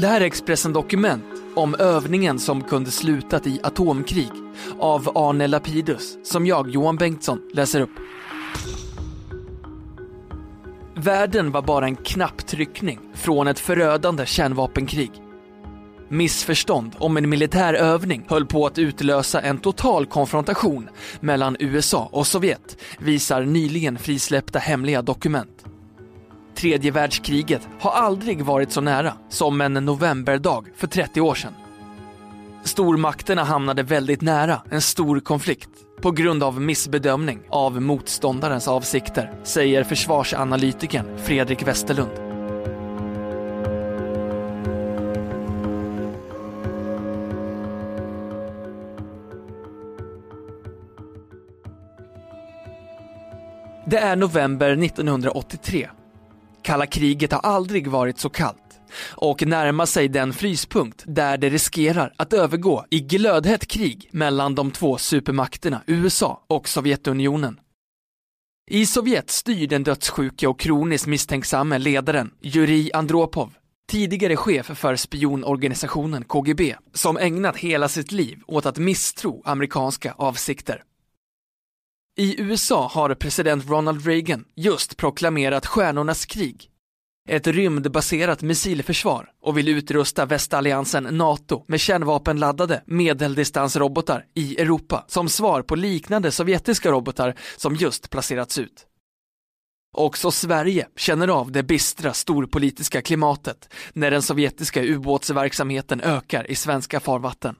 Det här är Expressen Dokument om övningen som kunde slutat i atomkrig av Arne Lapidus som jag, Johan Bengtsson, läser upp. Världen var bara en knapptryckning från ett förödande kärnvapenkrig. Missförstånd om en militär övning höll på att utlösa en total konfrontation mellan USA och Sovjet, visar nyligen frisläppta hemliga dokument. Tredje världskriget har aldrig varit så nära som en novemberdag för 30 år sedan. Stormakterna hamnade väldigt nära en stor konflikt på grund av missbedömning av motståndarens avsikter, säger försvarsanalytikern Fredrik Westerlund. Det är november 1983. Kalla kriget har aldrig varit så kallt och närmar sig den fryspunkt där det riskerar att övergå i glödhett krig mellan de två supermakterna USA och Sovjetunionen. I Sovjet styr den dödssjuke och kroniskt misstänksamme ledaren Jurij Andropov, tidigare chef för spionorganisationen KGB, som ägnat hela sitt liv åt att misstro amerikanska avsikter. I USA har president Ronald Reagan just proklamerat Stjärnornas krig, ett rymdbaserat missilförsvar och vill utrusta västalliansen NATO med kärnvapenladdade medeldistansrobotar i Europa som svar på liknande sovjetiska robotar som just placerats ut. Också Sverige känner av det bistra storpolitiska klimatet när den sovjetiska ubåtsverksamheten ökar i svenska farvatten.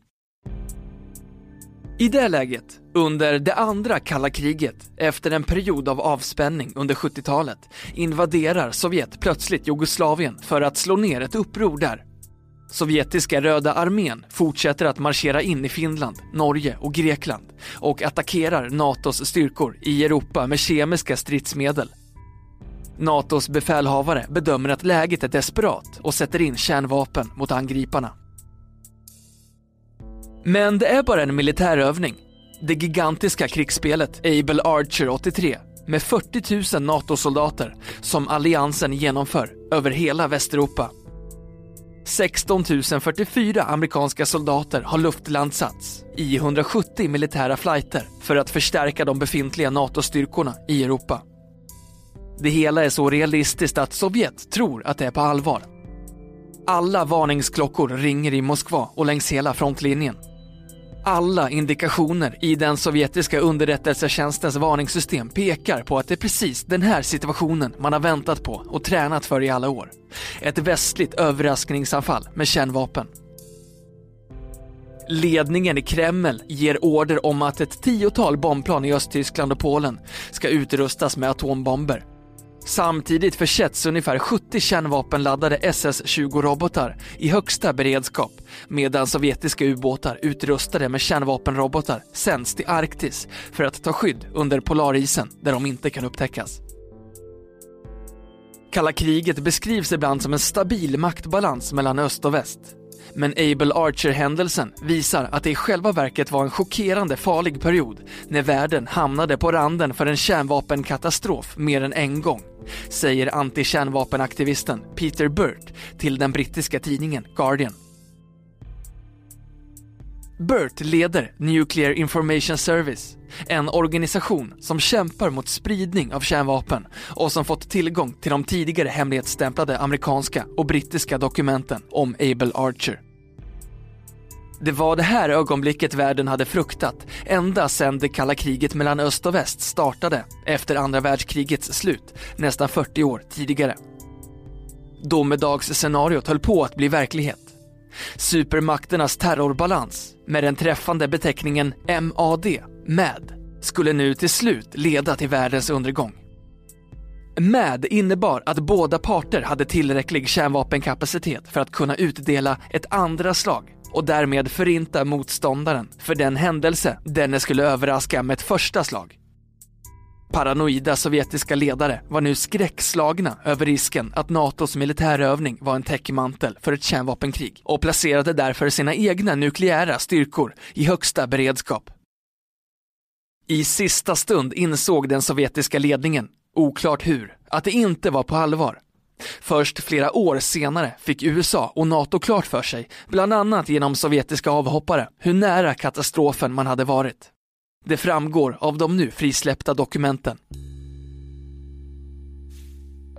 I det läget, under det andra kalla kriget, efter en period av avspänning under 70-talet, invaderar Sovjet plötsligt Jugoslavien för att slå ner ett uppror där. Sovjetiska röda armén fortsätter att marschera in i Finland, Norge och Grekland och attackerar NATOs styrkor i Europa med kemiska stridsmedel. NATOs befälhavare bedömer att läget är desperat och sätter in kärnvapen mot angriparna. Men det är bara en militärövning. Det gigantiska krigsspelet Able Archer 83 med 40 000 NATO-soldater som alliansen genomför över hela Västeuropa. 16 044 amerikanska soldater har luftlandsats i 170 militära flighter för att förstärka de befintliga NATO-styrkorna i Europa. Det hela är så realistiskt att Sovjet tror att det är på allvar. Alla varningsklockor ringer i Moskva och längs hela frontlinjen. Alla indikationer i den sovjetiska underrättelsetjänstens varningssystem pekar på att det är precis den här situationen man har väntat på och tränat för i alla år. Ett västligt överraskningsanfall med kärnvapen. Ledningen i Kreml ger order om att ett tiotal bombplan i Östtyskland och Polen ska utrustas med atombomber Samtidigt försätts ungefär 70 kärnvapenladdade SS-20-robotar i högsta beredskap medan sovjetiska ubåtar utrustade med kärnvapenrobotar sänds till Arktis för att ta skydd under polarisen där de inte kan upptäckas. Kalla kriget beskrivs ibland som en stabil maktbalans mellan öst och väst. Men Abel Archer-händelsen visar att det i själva verket var en chockerande farlig period när världen hamnade på randen för en kärnvapenkatastrof mer än en gång, säger antikärnvapenaktivisten Peter Burt till den brittiska tidningen Guardian. Burt leder Nuclear Information Service, en organisation som kämpar mot spridning av kärnvapen och som fått tillgång till de tidigare hemlighetsstämplade amerikanska och brittiska dokumenten om Abel Archer. Det var det här ögonblicket världen hade fruktat ända sedan det kalla kriget mellan öst och väst startade efter andra världskrigets slut nästan 40 år tidigare. Domedagsscenariot höll på att bli verklighet. Supermakternas terrorbalans med den träffande beteckningen MAD, MAD, skulle nu till slut leda till världens undergång. MAD innebar att båda parter hade tillräcklig kärnvapenkapacitet för att kunna utdela ett andra slag och därmed förinta motståndaren för den händelse denne skulle överraska med ett första slag. Paranoida sovjetiska ledare var nu skräckslagna över risken att NATOs militärövning var en täckmantel för ett kärnvapenkrig och placerade därför sina egna nukleära styrkor i högsta beredskap. I sista stund insåg den sovjetiska ledningen, oklart hur, att det inte var på allvar. Först flera år senare fick USA och NATO klart för sig, bland annat genom sovjetiska avhoppare, hur nära katastrofen man hade varit. Det framgår av de nu frisläppta dokumenten.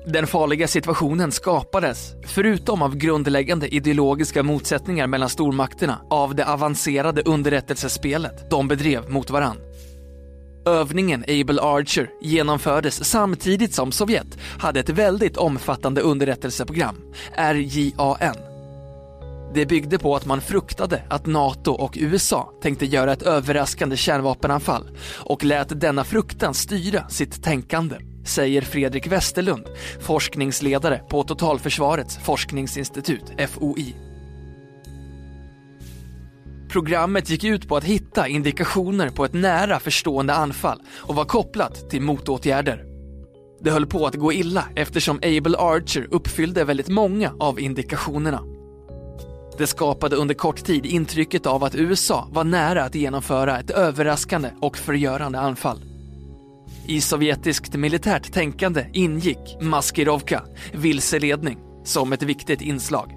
Den farliga situationen skapades, förutom av grundläggande ideologiska motsättningar mellan stormakterna, av det avancerade underrättelsespelet de bedrev mot varann. Övningen Able Archer genomfördes samtidigt som Sovjet hade ett väldigt omfattande underrättelseprogram, RJAN. Det byggde på att man fruktade att NATO och USA tänkte göra ett överraskande kärnvapenanfall och lät denna fruktan styra sitt tänkande, säger Fredrik Westerlund, forskningsledare på Totalförsvarets forskningsinstitut, FOI. Programmet gick ut på att hitta indikationer på ett nära förstående anfall och var kopplat till motåtgärder. Det höll på att gå illa eftersom Able Archer uppfyllde väldigt många av indikationerna. Det skapade under kort tid intrycket av att USA var nära att genomföra ett överraskande och förgörande anfall. I sovjetiskt militärt tänkande ingick maskirovka, vilseledning, som ett viktigt inslag.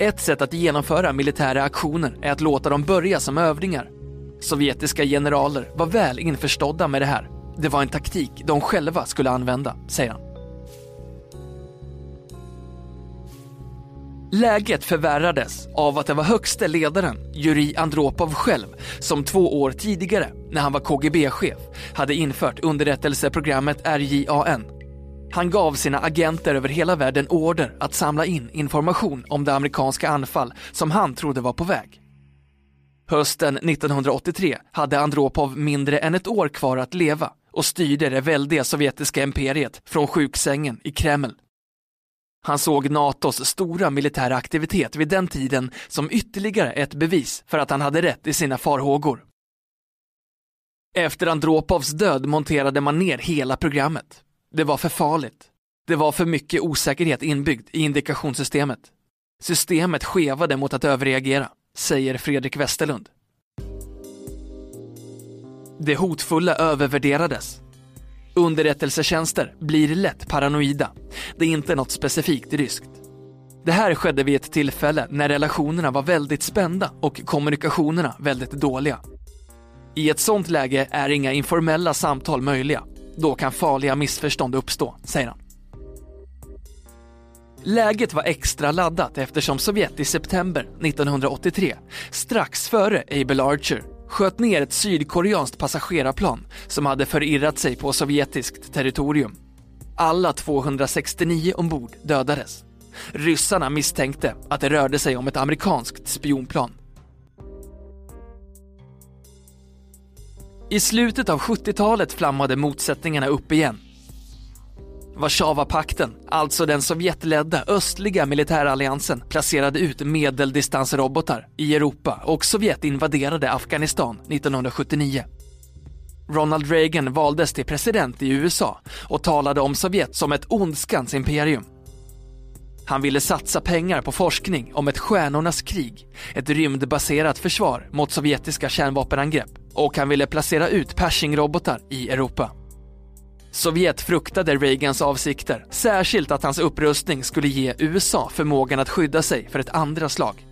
Ett sätt att genomföra militära aktioner är att låta dem börja som övningar. Sovjetiska generaler var väl införstådda med det här. Det var en taktik de själva skulle använda, säger han. Läget förvärrades av att det var högste ledaren, Jurij Andropov själv, som två år tidigare, när han var KGB-chef, hade infört underrättelseprogrammet RJAN. Han gav sina agenter över hela världen order att samla in information om det amerikanska anfall som han trodde var på väg. Hösten 1983 hade Andropov mindre än ett år kvar att leva och styrde det väldiga sovjetiska imperiet från sjuksängen i Kreml. Han såg NATOs stora militära aktivitet vid den tiden som ytterligare ett bevis för att han hade rätt i sina farhågor. Efter Andropovs död monterade man ner hela programmet. Det var för farligt. Det var för mycket osäkerhet inbyggd i indikationssystemet. Systemet skevade mot att överreagera, säger Fredrik Westerlund. Det hotfulla övervärderades Underrättelsetjänster blir lätt paranoida. Det är inte något specifikt ryskt. Det här skedde vid ett tillfälle när relationerna var väldigt spända och kommunikationerna väldigt dåliga. I ett sånt läge är inga informella samtal möjliga. Då kan farliga missförstånd uppstå, säger han. Läget var extra laddat eftersom Sovjet i september 1983, strax före Able Archer, sköt ner ett sydkoreanskt passagerarplan som hade förirrat sig på sovjetiskt territorium. Alla 269 ombord dödades. Ryssarna misstänkte att det rörde sig om ett amerikanskt spionplan. I slutet av 70-talet flammade motsättningarna upp igen Warszawapakten, alltså den Sovjetledda östliga militäralliansen, placerade ut medeldistansrobotar i Europa och Sovjet invaderade Afghanistan 1979. Ronald Reagan valdes till president i USA och talade om Sovjet som ett ondskans imperium. Han ville satsa pengar på forskning om ett stjärnornas krig, ett rymdbaserat försvar mot sovjetiska kärnvapenangrepp och han ville placera ut Pershing-robotar i Europa. Sovjet fruktade Reagans avsikter, särskilt att hans upprustning skulle ge USA förmågan att skydda sig för ett andra slag.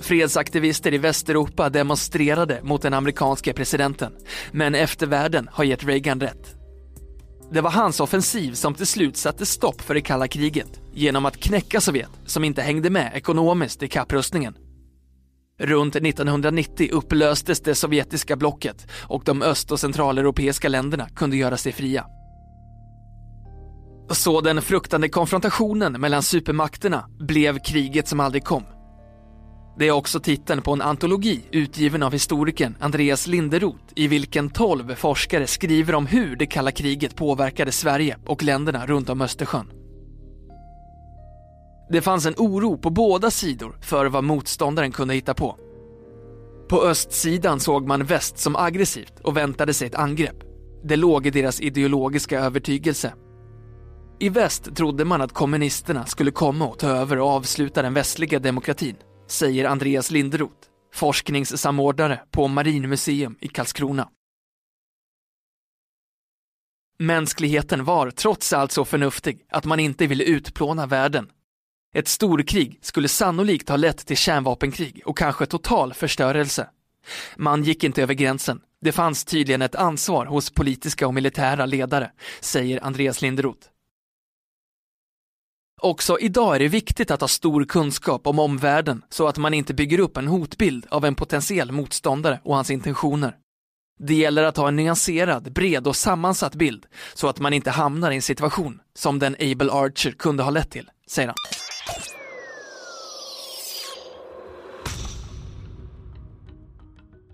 Fredsaktivister i Västeuropa demonstrerade mot den amerikanske presidenten, men eftervärlden har gett Reagan rätt. Det var hans offensiv som till slut satte stopp för det kalla kriget genom att knäcka Sovjet som inte hängde med ekonomiskt i kapprustningen. Runt 1990 upplöstes det sovjetiska blocket och de öst och centraleuropeiska länderna kunde göra sig fria. Så den fruktande konfrontationen mellan supermakterna blev kriget som aldrig kom. Det är också titeln på en antologi utgiven av historikern Andreas Linderoth i vilken tolv forskare skriver om hur det kalla kriget påverkade Sverige och länderna runt om Östersjön. Det fanns en oro på båda sidor för vad motståndaren kunde hitta på. På östsidan såg man väst som aggressivt och väntade sig ett angrepp. Det låg i deras ideologiska övertygelse. I väst trodde man att kommunisterna skulle komma och ta över och avsluta den västliga demokratin, säger Andreas Linderoth, forskningssamordnare på Marinmuseum i Karlskrona. Mänskligheten var trots allt så förnuftig att man inte ville utplåna världen. Ett storkrig skulle sannolikt ha lett till kärnvapenkrig och kanske total förstörelse. Man gick inte över gränsen. Det fanns tydligen ett ansvar hos politiska och militära ledare, säger Andreas Linderoth. Också idag är det viktigt att ha stor kunskap om omvärlden så att man inte bygger upp en hotbild av en potentiell motståndare och hans intentioner. Det gäller att ha en nyanserad, bred och sammansatt bild så att man inte hamnar i en situation som den Able Archer kunde ha lett till, säger han.